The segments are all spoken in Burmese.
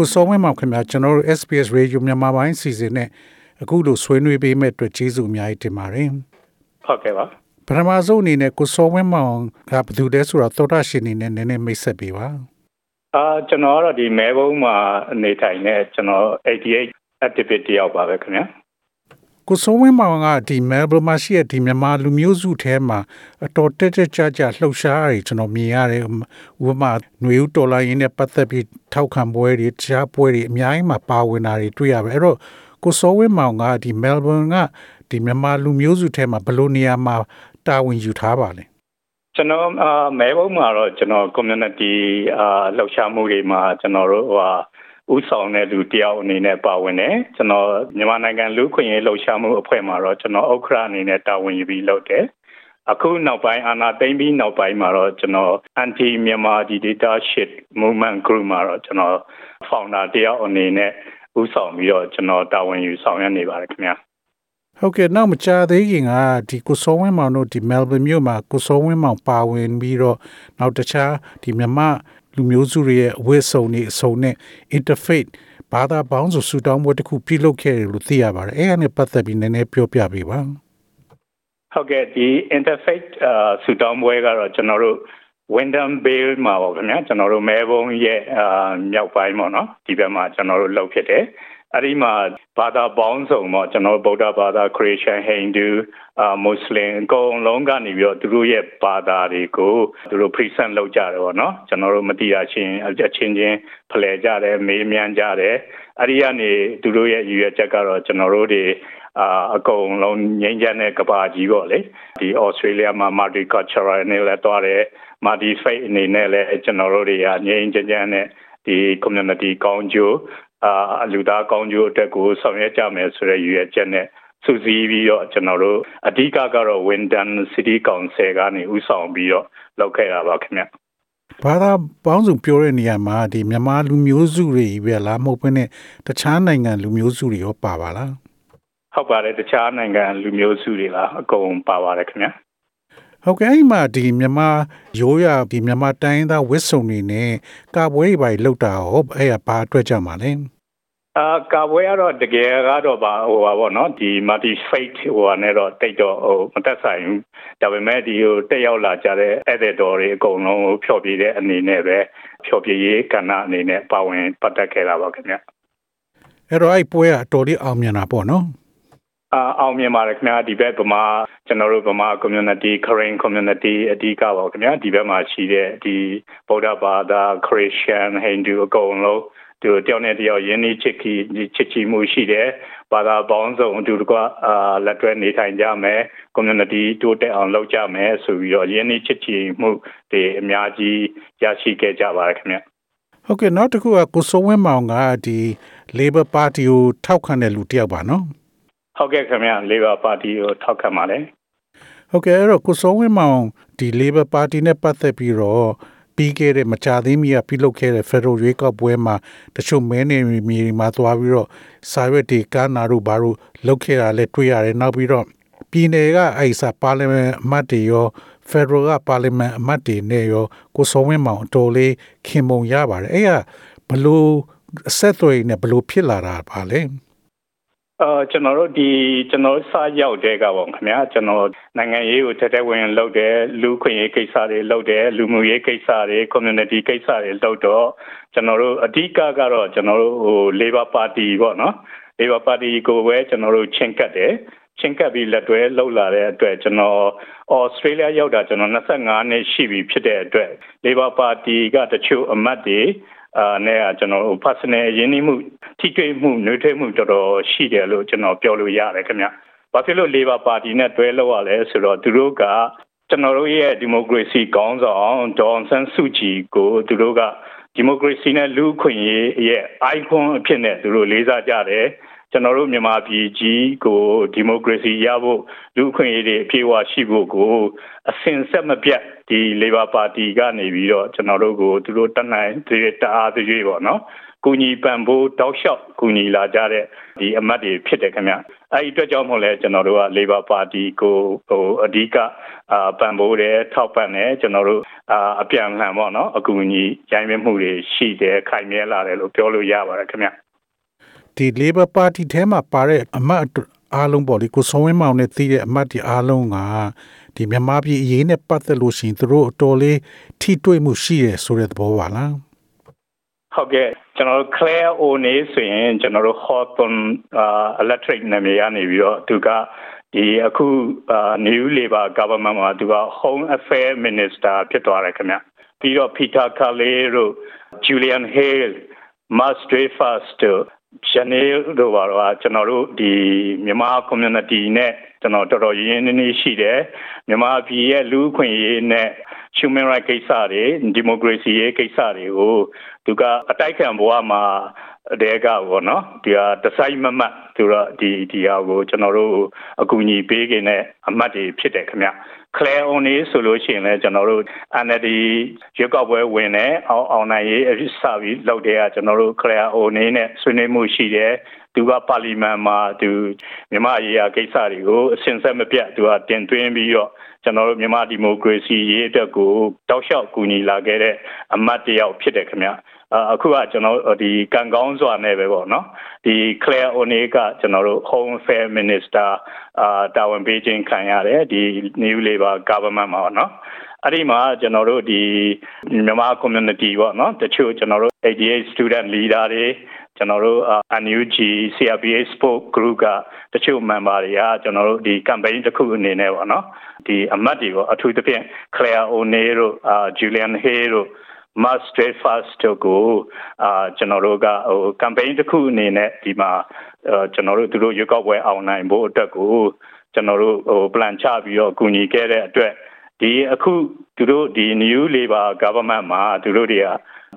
ကိုစောဝင်းမောင်ခင်ဗျာကျွန်တော်တို့ SPS Radio မြန်မာပိုင်းစီစဉ်နဲ့အခုလိုဆွေးနွေးပေးမဲ့အတွက်ကျေးဇူးအများကြီးတင်ပါတယ်ဟုတ်ကဲ့ပါပထမဆုံးအနေနဲ့ကိုစောဝင်းမောင်ကဘယ်သူလဲဆိုတော့သောတာရှင်အနေနဲ့နည်းနည်းမိတ်ဆက်ပေးပါအာကျွန်တော်ကတော့ဒီမဲဘုံမှာနေထိုင်နေကျွန်တော်88 activity တယောက်ပါပဲခင်ဗျာ ကိုစိုးဝင်းမောင်ကဒီမဲဘယ်မှာရှိတဲ့ဒီမြန်မာလူမျိုးစုထဲမှာအတော်တက်တက်ကြကြလှုပ်ရှားရတယ်ကျွန်တော်မြင်ရတယ်ဥပမာຫນွေဦးတော်လိုင်းရင်းနဲ့ပတ်သက်ပြီးထောက်ခံပွဲတွေတခြားပွဲတွေအများကြီးမှာပါဝင်တာတွေတွေ့ရပါအဲ့တော့ကိုစိုးဝင်းမောင်ကဒီမဲလ်ဘန်ကဒီမြန်မာလူမျိုးစုထဲမှာဘယ်လိုနေရာမှာတာဝန်ယူထားပါလဲကျွန်တော်မဲဘုံမှာတော့ကျွန်တော် community အာလှုပ်ရှားမှုတွေမှာကျွန်တော်တို့ဟို ဥဆောင်တဲ့လူတယောက်အနေနဲ့ပါဝင်တယ်ကျွန်တော်မြန်မာနိုင်ငံလူခွင့်ရေးလှုပ်ရှားမှုအဖွဲ့မှာတော့ကျွန်တော်ဥက္ကဋ္ဌအနေနဲ့တာဝန်ယူပြီးလုပ်တယ်အခုနောက်ပိုင်းအာနာသိမ့်ပြီးနောက်ပိုင်းမှာတော့ကျွန်တော် anti Myanmar dictatorship movement group မှာတော့ကျွန်တော် founder တယောက်အနေနဲ့ဥဆောင်ပြီးတော့ကျွန်တော်တာဝန်ယူဆောင်ရွက်နေပါတယ်ခင်ဗျာဟုတ်ကဲ့နောက်မကြသေးခင်ကဒီကိုစောဝင်းမောင်တို့ဒီ Melbourne မြို့မှာကိုစောဝင်းမောင်ပါဝင်ပြီးတော့နောက်တခြားဒီမြန်မာ လူမျိုးစုတွေရဲ့အဝတ်စုံတွေအစုံနဲ့ interfaith ဘာသာပေါင်းစုဆူတောင်းပွဲတစ်ခုပြုလုပ်ခဲ့တယ်လို့သိရပါတယ်အဲ့ဒါနဲ့ပတ်သက်ပြီးနည်းနည်းပြောပြပေးပါဟုတ်ကဲ့ဒီ interfaith ဆူတောင်းပွဲကတော့ကျွန်တော်တို့ Wyndham Vale မှာပေါ့ခင်ဗျာကျွန်တော်တို့မဲဘုံရဲ့မြောက်ပိုင်းပေါ့နော်ဒီဘက်မှာကျွန်တော်တို့လုပ်ဖြစ်တယ် အဲ့ဒီမှာဘာသာပေါင်းစုံပေါ့ကျွန်တော်ဗုဒ္ဓဘာသာခရစ်ယာန်ဟိန္ဒူအာမွတ်စလင်အကုန်လုံးကနေပြီးတော့သူတို့ရဲ့ဘာသာတွေကိုသူတို့ present လုပ်ကြတယ်ပေါ့နော်ကျွန်တော်တို့မတိရချင်းအချင်းချင်းဖလှယ်ကြတယ်မေးမြန်းကြတယ်အဲ့ဒီကနေသူတို့ရဲ့ရည်ရွယ်ချက်ကတော့ကျွန်တော်တို့တွေအာအကုန်လုံးငြိမ်းချမ်းတဲ့ကဘာကြီးပေါ့လေဒီ Australia မှာ multicultural နဲ့လည်းတွားတယ် multi faith အနေနဲ့လည်းကျွန်တော်တို့တွေကငြိမ်းချမ်းချမ်းနဲ့ဒီ community ကောင်းကျိုး အာလူသားကောင်းကျိုးအတွက်ကိုဆောင်ရွက်ကြမယ်ဆိုတဲ့ရည်ရွယ်ချက်နဲ့စုစည်းပြီးတော့ကျွန်တော်တို့အဓိကကတော့ Winton City Council ကနေဥဆောင်ပြီးတော့လုပ်ခဲ့တာပါခင်ဗျဘာသာပေါင်းစုံပြောတဲ့နေရာမှာဒီမြန်မာလူမျိုးစုတွေပဲလားမဟုတ်ဘဲနဲ့တခြားနိုင်ငံလူမျိုးစုတွေရောပါပါလားဟုတ်ပါတယ်တခြားနိုင်ငံလူမျိုးစုတွေလားအကုန်ပါပါတယ်ခင်ဗျ ဟုတ်ကဲ့အဲ့မှာဒီမြန်မာရိုးရဒီမြန်မာတိုင်းသားဝစ်စုံတွေနဲ့ကာပွဲတွေပါလောက်တာဟောအဲ့ဒါဘာအတွက်ကြမှာလဲအာကာပွဲကတော့တကယ်ကတော့ပါဟိုပါပေါ့နော်ဒီ multi faith ဟိုဟာနဲ့တော့တိတ်တော့ဟိုမသက်ဆိုင်ဘူးဒါပေမဲ့ဒီဟိုတက်ရောက်လာကြတဲ့ editor တွေအကုန်လုံးဖျော်ပြတဲ့အနေနဲ့ပဲဖျော်ပြရေးကဏ္ဍအနေနဲ့ပါဝင်ပတ်သက်ခဲ့တာပါခင်ဗျအဲ့တော့အဲ့ပွဲကအတော်လေးအောင်မြင်တာပေါ့နော် အာအောင်မြင်ပါတယ်ခင်ဗျာဒီဘက်ဗမာကျွန်တော်တို့ဗမာ community Korean community အဓိကပါခင်ဗျာဒီဘက်မှာရှိတဲ့ဒီဗုဒ္ဓဘာသာ Christian Hindu အကုန်လုံးသူတယောက်နဲ့တယောက်ယဉ်နေချစ်ခီချစ်ချီမှုရှိတယ်ဘာသာပေါင်းစုံအတူတကွအာလက်တွဲနေထိုင်ကြမယ် community တိုးတက်အောင်လုပ်ကြမယ်ဆိုပြီးတော့ယဉ်နေချစ်ချီမှုတွေအများကြီးရရှိခဲ့ကြပါတယ်ခင်ဗျဟုတ်ကဲ့နောက်တစ်ခုကကိုစိုးဝင်းမောင်ကဒီ Labor Party ကိုထောက်ခံတဲ့လူတယောက်ပါနော် ဟုတ်ကဲ့ခင်ဗျ Labor Party ကိုထောက်ခံပါတယ်ဟုတ်ကဲ့အဲ့တော့ကိုစိုးဝင်းမောင်ဒီ Labor Party နဲ့ပတ်သက်ပြီးတော့ပြီးခဲ့တဲ့မကြသေးမီကပြုလုပ်ခဲ့တဲ့ Federal ရွေးကောက်ပွဲမှာတချို့မဲနေမြေမှာသွားပြီးတော့စာရွက်တွေကမ်းနာတို့ဘာလို့လုပ်ခဲ့တာလဲတွေ့ရတယ်နောက်ပြီးတော့ပြည်နယ်ကအဲ့စာပါလီမန်အမတ်တွေရော Federal ကပါလီမန်အမတ်တွေနဲ့ရောကိုစောဝင်းမောင်အတော်လေးခင်မုံရပါတယ်အဲ့ကဘလို့အဆက်အသွယ်နဲ့ဘလို့ဖြစ်လာတာပါလဲ အာကျွန်တော်တို့ဒီကျွန်တော်စရောက်တဲ့ကပေါ့ခင်ဗျာကျွန်တော်နိုင်ငံရေးကိုတက်တက်ဝင်လုပ်တယ်လူခွင့်ရေးကိစ္စတွေလုပ်တယ်လူမှုရေးကိစ္စတွေ community ကိစ္စတွေလုပ်တော့ကျွန်တော်တို့အဓိကကတော့ကျွန်တော်တို့ဟို Labor Party ပေါ့နော် Labor Party ကိုပဲကျွန်တော်တို့ချင်းကပ်တယ်ချင်းကပ်ပြီးလက်တွဲလှုပ်လာတဲ့အတွက်ကျွန်တော်ဩစတြေးလျရောက်တာကျွန်တော်25နှစ်ရှိပြီဖြစ်တဲ့အတွက် Labor Party ကတချို့အမတ်တွေ အာနဲ့ကျွန်တော် personal ရင်းနှီးမှုထိတွေ့မှုနှွေးထွေးမှုတော်တော်ရှိတယ်လို့ကျွန်တော်ပြောလို့ရတယ်ခင်ဗျ။ဘာဖြစ်လို့ Labor Party နဲ့တွဲလောက်ရလဲဆိုတော့သူတို့ကကျွန်တော်တို့ရဲ့ဒီမိုကရေစီကောင်းဆောင်ဒေါ်ဆန်းစုကြည်ကိုသူတို့ကဒီမိုကရေစီနဲ့လူ့အခွင့်အရေးရဲ့ icon အဖြစ်နဲ့သူတို့လေးစားကြတယ် ကျွန်တော်တို့မြန်မာပြည်ကြီးကိုဒီမိုကရေစီရဖို့လူ့အခွင့်အရေးတွေအပြည့်အဝရှိဖို့ကိုအစဉ်ဆက်မပြတ်ဒီ Labor Party ကနေပြီးတော့ကျွန်တော်တို့ကိုသူတို့တတ်နိုင်သေးတအားသေးပေါ့နော်ကူညီပံ့ပိုးတောက်လျှောက်ကူညီလာကြတဲ့ဒီအမတ်တွေဖြစ်တယ်ခင်ဗျအဲ့ဒီအတွက်ကြောင့်မို့လဲကျွန်တော်တို့က Labor Party ကိုဟိုအဓိကအာပံ့ပိုးတယ်ထောက်ပံ့တယ်ကျွန်တော်တို့အာအပြန်လှန်ပေါ့နော်အကူအညီရိုင်းမြမှုတွေရှိတယ်ခိုင်မြဲလာတယ်လို့ပြောလို့ရပါတယ်ခင်ဗျ ဒီ Labor Party ထဲမှာပါတဲ့အမတ်အားလုံးပေါ့လေကိုစောဝင်းမောင်နဲ့သိတဲ့အမတ်ဒီအားလုံးကဒီမြန်မာပြည်အရေးနဲ့ပတ်သက်လို့ရှိရင်သူတို့အတော်လေးထိတွေ့မှုရှိရဆိုတဲ့သဘောပါလားဟုတ်ကဲ့ကျွန်တော်တို့ Claire O'Ne ဆိုရင်ကျွန်တော်တို့ Hawthorne Electric နာမည်ကနေပြီးတော့သူကဒီအခု New Labour Government မှာသူက Home Affairs Minister ဖြစ်သွားတယ်ခင်ဗျပြီးတော့ Peter Carley တို့ Julian Hale Mass Dreyfus တို့ Chanel တို့ပါတော့ကျွန်တော်တို့ဒီမြန်မာ community နဲ့ကျွန်တော်တော်တော်ရင်းနှီးနှီးရှိတယ်မြန်မာပြည်ရဲ့လူ့အခွင့်အရေးနဲ့ human right ကိစ္စတွေ democracy ရဲ့ကိစ္စတွေကိုသူကအတိုက်ခံဘဝမှာ တဲကပေါ့နော်ဒီဟာတစိုက်မမတ်သူတော့ဒီဒီဟာကိုကျွန်တော်တို့အကူအညီပေးခင်နဲ့အမှတ်တွေဖြစ်တယ်ခင်ဗျ Claire Only ဆိုလို့ရှိရင်လည်းကျွန်တော်တို့ NLD ရွက်ကောက်ပွဲဝင်တယ်အောင်အောင်နိုင်ရေးစပြီးလုပ်တဲ့ကကျွန်တော်တို့ Claire Only နဲ့ဆွေးနွေးမှုရှိတယ်သူကပါလီမန်မှာသူမြန်မာရေးရာကိစ္စတွေကိုအစဉ်ဆက်မပြတ်သူကတင်သွင်းပြီးတော့ကျွန်တော်တို့မြန်မာဒီမိုကရေစီရေးအတွက်ကိုတောက်လျှောက်ကူညီလာခဲ့တဲ့အမတ်တယောက်ဖြစ်တယ်ခင်ဗျ အခုကကျွန်တော်ဒီကံကောင်းစွာနဲ့ပဲပေါ့နော်ဒီ Claire O'Neill ကကျွန်တော်တို့ Home Affairs Minister အာတာဝန်ပေးခြင်းခံရတယ်ဒီ New Labour Government မှာပေါ့နော်အဲ့ဒီမှာကျွန်တော်တို့ဒီမြန်မာ community ပေါ့နော်တချို့ကျွန်တော်တို့88 student leader တွေကျွန်တော်တို့ NUG CRPH Sport Group ကတချို့ member တွေကကျွန်တော်တို့ဒီ campaign တစ်ခုအနေနဲ့ပေါ့နော်ဒီအမတ်တွေပေါ့အထူးသဖြင့် Claire O'Neill တို့ Julian Hay တို့ Master First တို့ကိုအာကျွန်တော်တို့ကဟို campaign တစ်ခုအနေနဲ့ဒီမှာကျွန်တော်တို့သူတို့ရွေးကောက်ပွဲအောင်နိုင်ဖို့အတွက်ကိုကျွန်တော်တို့ဟို plan ချပြီးတော့ကူညီခဲ့တဲ့အတွက်ဒီအခုသူတို့ဒီ new labor government မှာသူတို့တွေက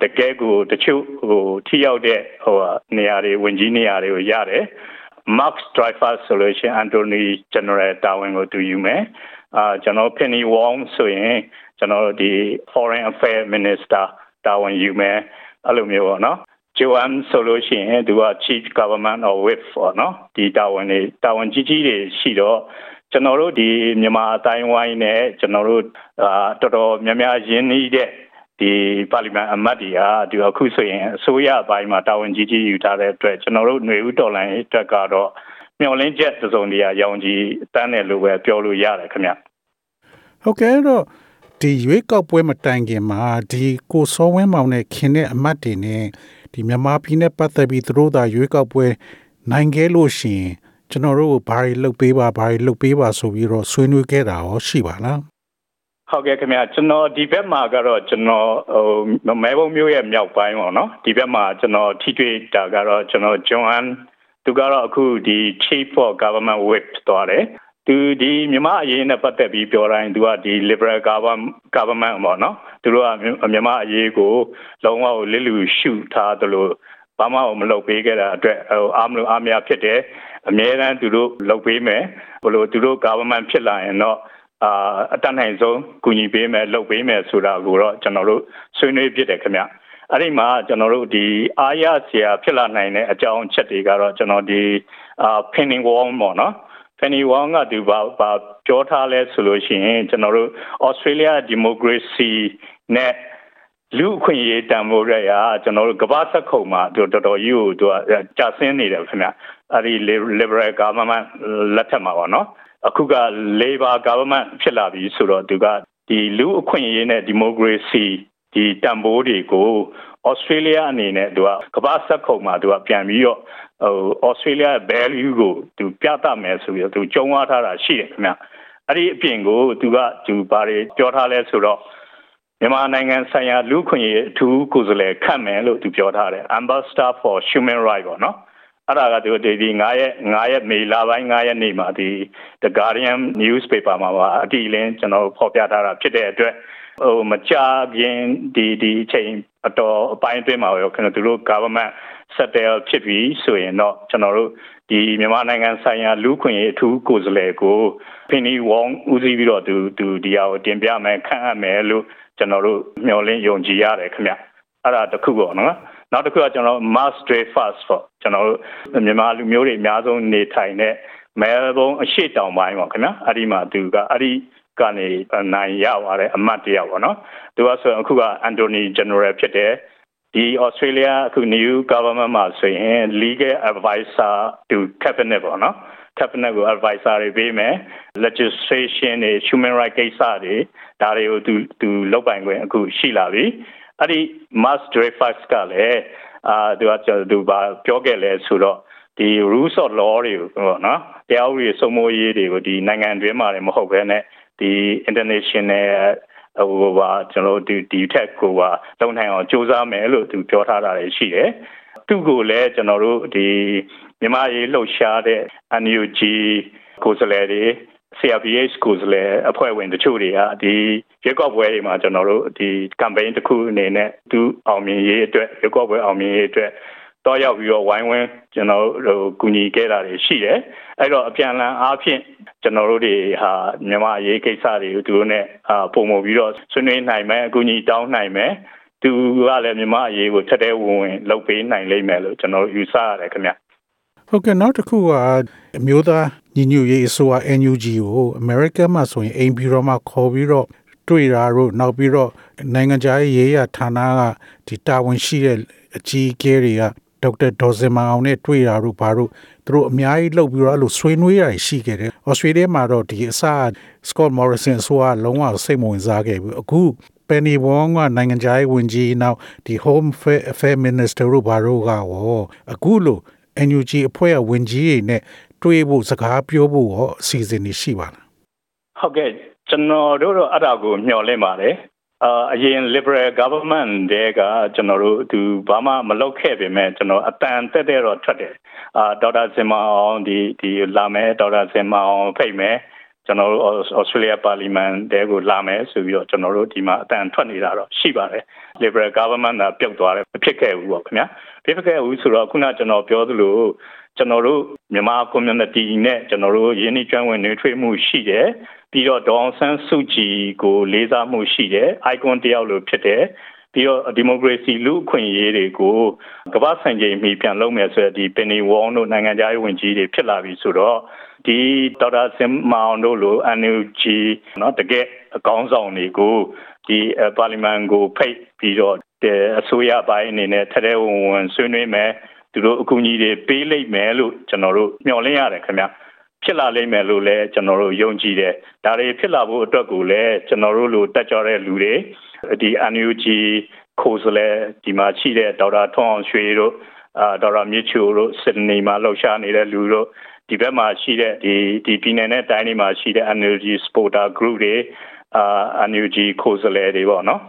တကယ်ကိုတချို့ဟိုထိရောက်တဲ့ဟိုနေရာတွေဝင်ကြီးနေရာတွေကိုရတယ် Max Driver Solution Anthony General တာဝန်ကိုသူယူမယ်အာကျွန်တော် Penny Wong ဆိုရင် ကျွန်တော်ဒီ Foreign Affairs Minister တာဝန်ယူမယ်အဲ့လိုမျိုးပေါ့နော်ဂျိုအန်ဆိုလို့ရှိရင်သူက Chief Government of Whip ပေါ့နော်ဒီတာဝန်တွေတာဝန်ကြီးကြီးတွေရှိတော့ကျွန်တော်တို့ဒီမြန်မာအတိုင်းဝိုင်းနဲ့ကျွန်တော်တို့အာတော်တော်များများရင်းနှီးတဲ့ဒီပါလီမန်အမတ်တွေကဒီအခုဆိုရင်အစိုးရအပိုင်းမှာတာဝန်ကြီးကြီးယူထားတဲ့အတွက်ကျွန်တော်တို့ຫນွေဦးတော်လိုင်းအတွက်ကတော့မျှော်လင့်ချက်သုံးတရာရောင်ကြီးတန်းတယ်လို့ပဲပြောလို့ရတယ်ခင်ဗျဟုတ်ကဲ့တော့ ဒီရွေးကောက်ပွဲမတိုင်ခင်မှာဒီကိုစောဝင်းမောင်နဲ့ခင်တဲ့အမတ်တွေနဲ့ဒီမြန်မာပြည်နဲ့ပတ်သက်ပြီးသူတို့သာရွေးကောက်ပွဲနိုင်ခဲ့လို့ရှိရင်ကျွန်တော်တို့ဘာတွေလုပ်ပေးပါဘာတွေလုပ်ပေးပါဆိုပြီးတော့ဆွေးနွေးခဲ့တာရောရှိပါလားဟုတ်ကဲ့ခင်ဗျာကျွန်တော်ဒီဘက်မှာကတော့ကျွန်တော်ဟိုမဲဘုံမျိုးရဲ့မြောက်ပိုင်းပေါ့နော်ဒီဘက်မှာကျွန်တော်ထိတွေ့တာကတော့ကျွန်တော်ဂျွန်ဟန်သူကတော့အခုဒီ Chief for Government Whip သွားတယ် သူဒီမြန်မာအရေးနဲ့ပတ်သက်ပြီးပြောတိုင်းသူကဒီ liberal government government ပေါ့နော်သူတို့ကမြန်မာအရေးကိုလုံးဝလစ်လူရှုထားသလိုဘာမှမလုပ်ပေးခဲ့တာအတွက်အားမလို့အားမရဖြစ်တယ်အများအားသူတို့လုပ်ပေးမယ်ဘလို့သူတို့ government ဖြစ်လာရင်တော့အာအတတ်နိုင်ဆုံးကူညီပေးမယ်လုပ်ပေးမယ်ဆိုတာကိုတော့ကျွန်တော်တို့ဆွေးနွေးဖြစ်တယ်ခင်ဗျအဲ့ဒီမှာကျွန်တော်တို့ဒီအားရစရာဖြစ်လာနိုင်တဲ့အကြောင်းအချက်တွေကတော့ကျွန်တော်ဒီအာ pinning wall ပေါ့နော် Penny Wong ကသူဘာဘာပြောထားလဲဆိုလို့ရှိရင်ကျွန်တော်တို့ Australia Democracy နဲ့လူအခွင့်အရေးတန်ဖိုးရရကျွန်တော်တို့ကမ္ဘာစက်ခုံမှာသူတော်တော်ကြီးကိုသူကကြာဆင်းနေတယ်ခင်ဗျအဲ့ဒီ liberal government လက်ထက်မှာပေါ့နော်အခုက labor government ဖြစ်လာပြီဆိုတော့သူကဒီလူအခွင့်အရေးနဲ့ democracy ဒီတန်ဖိုးတွေကို Australia အနေနဲ့သူကကမ္ဘာစက်ခုံမှာသူကပြန်ပြီးတော့ဟို Australia value ကိုသူပြသမယ်ဆိုပြီးတော့သူကြုံဝါထားတာရှိတယ်ခင်ဗျအဲ့ဒီအပြင်ကိုသူကသူဘာတွေပြောထားလဲဆိုတော့မြန်မာနိုင်ငံဆိုင်ရာလူ့ခွင့်ရေးအထူးကိုယ်စားလှယ်ခန့်မယ်လို့သူပြောထားတယ် Ambassador for Human Rights ပေါ့နော်အဲ့ဒါကသူဒီဒီ9ရက်9ရက်မေလပိုင်း9ရက်နေ့မှာဒီ The Guardian newspaper မှာပါအတီလင်းကျွန်တော်ဖော်ပြထားတာဖြစ်တဲ့အတွက် ဟိုမကြခင်ဒီဒီအချိန်အတော်အပိုင်းအတွင်းမှာရောကျွန်တော်တို့ government settle ဖြစ်ပြီးဆိုရင်တော့ကျွန်တော်တို့ဒီမြန်မာနိုင်ငံဆိုင်ရာလူခွင့်ရေးအထူးကိုယ်စားလှယ်ကိုဖင်နီဝေါန်ဦးစီးပြီးတော့သူသူဒီဟာကိုတင်ပြမယ်ခန့်အပ်မယ်လို့ကျွန်တော်တို့မျှော်လင့်ယုံကြည်ရတယ်ခင်ဗျအဲ့ဒါတခုပေါ့နော်နောက်တစ်ခုကကျွန်တော် mass stray fast ပေါ့ကျွန်တော်တို့မြန်မာလူမျိုးတွေအများဆုံးနေထိုင်တဲ့မဲလ်ဘုန်းအရှိတောင်ပိုင်းပေါ့ခင်ဗျာအဲ့ဒီမှာသူကအဲ့ဒီ ကနေနိုင်ရပါတယ်အမတ်တယောက်ပေါ့နော်သူကဆိုအခုကအန်တိုနီဂျန်နရယ်ဖြစ်တယ်ဒီ Australia အခု new government မှာဆိုရင် legal advisor to cabinet ပေါ့နော် cabinet ကို advisor တွေပေးမယ် legislation တွေ human rights ကိစ္စတွေဒါတွေကိုသူသူလောက်ပိုင်ခွင့်အခုရှိလာပြီအဲ့ဒီ mass drivers ကလည်းအာသူကသူဘာပြောခဲ့လဲဆိုတော့ဒီ rules of law တွေကိုပေါ့နော်တရားဥပဒေစိုးမိုးရေးတွေကိုဒီနိုင်ငံတွင်းမှာလည်းမဟုတ်ဘဲနဲ့ ဒီ international ဟိုပါကျွန်တော်ဒီဒီထက်ကိုပါလုံနိုင်အောင်စူးစမ်းမယ်လို့သူပြောထားတာလည်းရှိတယ်သူ့ကိုလည်းကျွန်တော်တို့ဒီမြန်မာရေးလှုပ်ရှားတဲ့ NUG ကိုယ်စားလှယ်တွေ CRPH ကိုယ်စားလှယ်အဖွဲ့ဝင်တချို့တွေကဒီရွေးကောက်ပွဲတွေမှာကျွန်တော်တို့ဒီ campaign တစ်ခုအနေနဲ့သူအောင်မြင်ရေးအတွက်ရွေးကောက်ပွဲအောင်မြင်ရေးအတွက် တော့ရောက်ပြီးတော့ဝိုင်းဝန်းကျွန်တော်တို့ကူညီခဲ့တာတွေရှိတယ်အဲ့တော့အပြန်အလှန်အားဖြင့်ကျွန်တော်တို့တွေဟာမြန်မာရေးကိစ္စတွေကိုသူတို့ ਨੇ ပုံမပြီးတော့ဆွေးနွေးနိုင်မယ်အကူအညီတောင်းနိုင်မယ်သူကလည်းမြန်မာအရေးကိုထက်တဲ့ဝင်ဝင်လုပ်ပေးနိုင်လိမ့်မယ်လို့ကျွန်တော်ယူဆရတယ်ခင်ဗျဟုတ်ကဲ့နောက်တစ်ခုကအမျိုးသားညီညွတ်ရေးအစိုးရ NUG ကို American မှာဆိုရင်အိမ်ပြီးတော့မှခေါ်ပြီးတော့တွေ့တာတို့နောက်ပြီးတော့နိုင်ငံခြားရေးရာဌာနကဒီတာဝန်ရှိတဲ့အကြီးအကဲတွေက ဒေါက်တာဒေါ်စင်မအောင်နဲ့တွေ့တာတို့ဘာတို့သူတို့အများကြီးလှုပ်ပြီးတော့အဲ့လိုဆွေးနွေးရရှိခဲ့တယ်။ဩစတြေးလျမှာတော့ဒီအစ Scott Morrison ဆိုကလုံးဝစိတ်မဝင်စားခဲ့ဘူး။အခု Penny Wong ကနိုင်ငံခြားရေးဝန်ကြီးနောက်ဒီ Home Affairs Minister တို့ဘာတို့ကရောအခုလို NUG အဖွဲ့အဝင်ကြီးတွေနဲ့တွေ့ဖို့စကားပြောဖို့ရောအစီအစဉ်တွေရှိပါလားဟုတ်ကဲ့ကျွန်တော်တို့တော့အဲ့ဒါကိုမျှော်လင့်ပါတယ် အာအရင် liberal government တဲ့ကကျွန်တော်တို့သူဘာမှမလုပ်ခဲ့ပေမဲ့ကျွန်တော်အတန်တက်တဲ့တော့ထွက်တယ်အာဒေါက်တာစင်မအောင်ဒီဒီလာမယ်ဒေါက်တာစင်မအောင်ဖိတ်မယ် ကျွန်တော်တို့ Australia Parliament တဲကိုလာမယ်ဆိုပြီးတော့ကျွန်တော်တို့ဒီမှာအတန်ထွက်နေတာတော့ရှိပါတယ် Liberal government ကပြုတ်သွားတယ်မဖြစ်ခဲ့ဘူးပေါ့ခင်ဗျာဖြစ်ခဲ့ဘူးဆိုတော့ခုနကျွန်တော်ပြောသလိုကျွန်တော်တို့မြန်မာ community နဲ့ကျွန်တော်တို့ရင်းနှီးကျွမ်းဝင်နေထွေးမှုရှိတယ်ပြီးတော့ဒေါအောင်ဆန်းစုကြည်ကိုလေးစားမှုရှိတယ် icon တယောက်လိုဖြစ်တယ်ပြီးတော့ဒီမိုကရေစီလူ့အခွင့်အရေးတွေကိုကမ္ဘာဆိုင်ချိန်မှီပြန်လုပ်မယ်ဆိုတဲ့ဒီပင်နီဝေါန်တို့နိုင်ငံခြားရေးဝန်ကြီးတွေဖြစ်လာပြီဆိုတော့ ဒီဒေါက်တာစင်မောင်တို့လို NUG เนาะတကယ်အကောင်းဆောင်တွေကိုဒီပါလီမန်ကိုဖိတ်ပြီးတော့အစိုးရပိုင်းအနေနဲ့ထထဲဝင်ဝင်ဆွေးနွေးမယ်သူတို့အကူအညီတွေပေးလိုက်မယ်လို့ကျွန်တော်တို့မျှော်လင့်ရတယ်ခင်ဗျဖြစ်လာလိမ့်မယ်လို့လည်းကျွန်တော်တို့ယုံကြည်တယ်ဒါတွေဖြစ်လာဖို့အတွက်ကိုလည်းကျွန်တော်တို့လိုတက်ကြတဲ့လူတွေဒီ NUG ကိုယ်စားလှယ်ဒီမှာရှိတဲ့ဒေါက်တာထွန်းအောင်ရွှေတို့အာဒေါက်တာမြင့်ချိုတို့စစ်နေမှာလှုပ်ရှားနေတဲ့လူတို့ ဒီဘက်မှာရှိတဲ့ဒီဒီပြည်နယ်နဲ့တိုင်းတွေမှာရှိတဲ့ Energy Supporter Group တွေအာ NUG ကိုယ်စားလှယ်တွေပေါ့နော်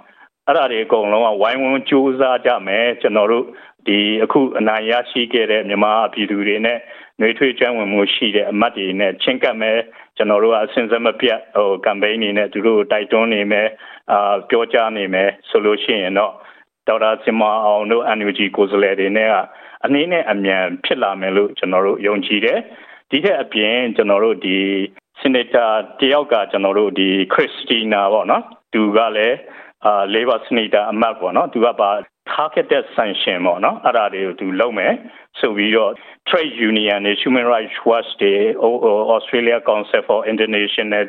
အဲ့ဒါတွေအကုန်လုံးကဝိုင်းဝန်းကြိုးစားကြမယ်ကျွန်တော်တို့ဒီအခုအနိုင်ရရှိခဲ့တဲ့မြန်မာပြည်သူတွေနဲ့နှွေးထွေးကျွမ်းဝင်မှုရှိတဲ့အမတ်တွေနဲ့ချင်းကပ်မယ်ကျွန်တော်တို့ကအစဉ်စမပြတ်ဟို campaign နေနဲ့သူတို့တိုက်တွန်းနေမယ်အာပြောကြားနေမယ်ဆိုလို့ရှိရင်တော့ဒေါက်တာစင်မအောင်တို့ NUG ကိုယ်စားလှယ်တွေနဲ့ကအနည်းနဲ့အမြန်ဖြစ်လာမယ်လို့ကျွန်တော်တို့ယုံကြည်တယ် ဒီထက်အပြင်ကျွန်တော်တို့ဒီစနေတာတယောက်ကကျွန်တော်တို့ဒီခရစ်စတီနာပေါ့နော်သူကလည်းအာ labor senator အမတ်ပေါ့နော်သူကပါ targeted sanction ပေါ့နော်အဲ့ဒါတွေကိုသူလုပ်မယ်ဆိုပြီးတော့ trade union နဲ့ human rights watch တွေ Australia Council for International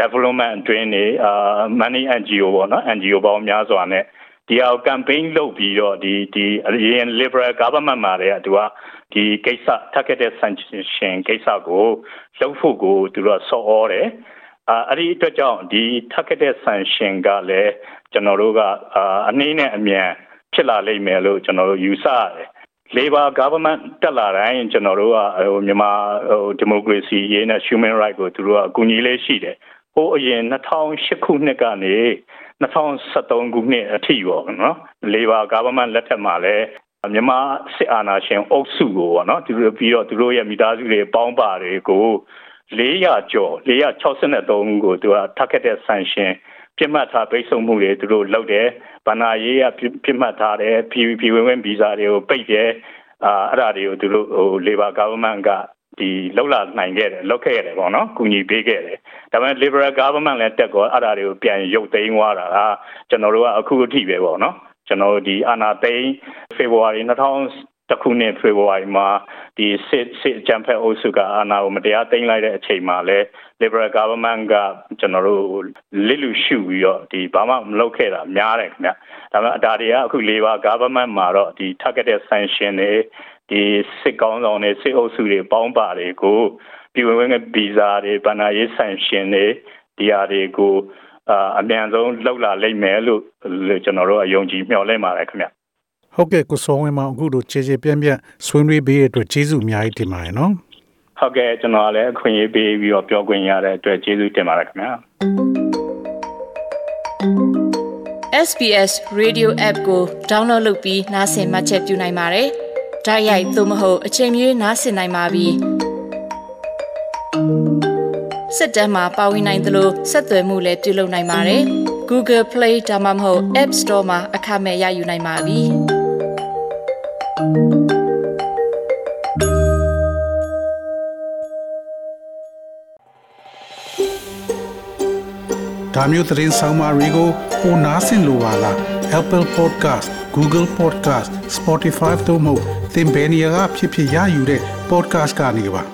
Development အတွင်းနေအာ money NGO ပေါ့နော် NGO ပေါင်းများစွာနဲ့ဒီအောင် campaign လုပ်ပြီးတော့ဒီဒီအရင် liberal government မှာတည်းကသူက ဒီကိစ္စ targeted sanction ကိစ္စကိုလှုပ်ဖို့ကိုသူတို့ဆော်ဩတယ်အာအဲ့ဒီအတွက်ကြောင့်ဒီ targeted sanction ကလည်းကျွန်တော်တို့ကအနည်းနဲ့အမြန်ဖြစ်လာလိမ့်မယ်လို့ကျွန်တော်တို့ယူဆရတယ် Labor government တက်လာတိုင်းကျွန်တော်တို့ကဟိုမြန်မာဟို democracy ရေးနဲ့ human right ကိုသူတို့ကအကူအညီလေးရှိတယ်ဟိုအရင်2008ခုနှစ်ကနေ2013ခုနှစ်အထိပေါ့နော် Labor government လက်ထက်မှာလည်း မြန်မာစစ်အာဏာရှင်အုပ်စုကိုပေါ့နော်သူတို့ပြီးတော့သူတို့ရဲ့မိသားစုတွေပေါင်းပါတွေကို400ကျော်463ကိုသူက targeted sanction ပြစ်မှတ်ထားပိတ်ဆို့မှုတွေသူတို့လုပ်တယ်ဗန္နာရေးကပြစ်မှတ်ထားတယ် PVP ဝင်ဝင်ဗီဇာတွေကိုပိတ်တယ်အာအဲ့ဒါတွေကိုသူတို့ဟို Labor government ကဒီလောက်လာနိုင်ခဲ့တယ်လောက်ခဲ့ရတယ်ပေါ့နော်ကုညီပေးခဲ့တယ်ဒါပေမဲ့ liberal government လည်းတက်ကောအဲ့ဒါတွေကိုပြန်ရုပ်သိမ်းသွားတာကကျွန်တော်တို့ကအခုအထိပဲပေါ့နော် ကျွန်တော်တို့ဒီအာနာသိန်း February 2000တခုနှစ်ဖေဖော်ဝါရီမှာဒီစစ်စစ်ဂျမ်ဖက်အုပ်စုကအာဏာကိုမတရားသိမ်းလိုက်တဲ့အချိန်မှာလဲ Liberal government ကကျွန်တော်တို့လစ်လူရှုပြီးတော့ဒီဘာမှမလုပ်ခဲ့တာများတယ်ခင်ဗျဒါပေမဲ့အတားတွေကအခု Labor government မှာတော့ဒီ targeted sanction တွေဒီစစ်ကောင်းဆောင်တွေစစ်အုပ်စုတွေပေါင်းပါတွေကိုပြည်ဝင်ဝင်ဗီဇာတွေဗဏ္ဍာရေး sanction တွေဒီဟာတွေကို အမြန်ဆုံးလှုပ်လာလိမ့်မယ်လို့ကျွန်တော်တို့အယုံကြည်မျှော်လင့်ပါတယ်ခင်ဗျဟုတ်ကဲ့ကိုစောဝင်းမအခုတို့ခြေခြေပြန့်ပြန့်ဆွေးနွေးပေးတဲ့အတွက်ကျေးဇူးအများကြီးတင်ပါတယ်နော်ဟုတ်ကဲ့ကျွန်တော်လည်းအခွင့်အရေးပေးပြီးတော့ပြောခွင့်ရတဲ့အတွက်ကျေးဇူးတင်ပါတယ်ခင်ဗျာ SBS Radio App ကို download လုပ်ပြီးနားဆင်မှတ်ချက်ပြုနိုင်ပါတယ်။ဒါရိုက်သို့မဟုတ်အချိန်မြေးနားဆင်နိုင်ပါပြီ။ စစ်တမ်းမှာပါဝင်နိုင်သလိုဆက်သွယ်မှုလည်းပြုလုပ်နိုင်ပါတယ်။ Google Play ဒါမှမဟုတ် App Store မှာအခမဲ့ရယူနိုင်ပါပြီ။ဒါမျိုးသတင်းဆောင်မာတွေကိုပိုနားဆင်လိုပါလား Apple Podcast Google Podcast Spotify တို့မှာသင်ပင်ရာဖြစ်ဖြစ်ရယူတဲ့ podcast ကနေပါ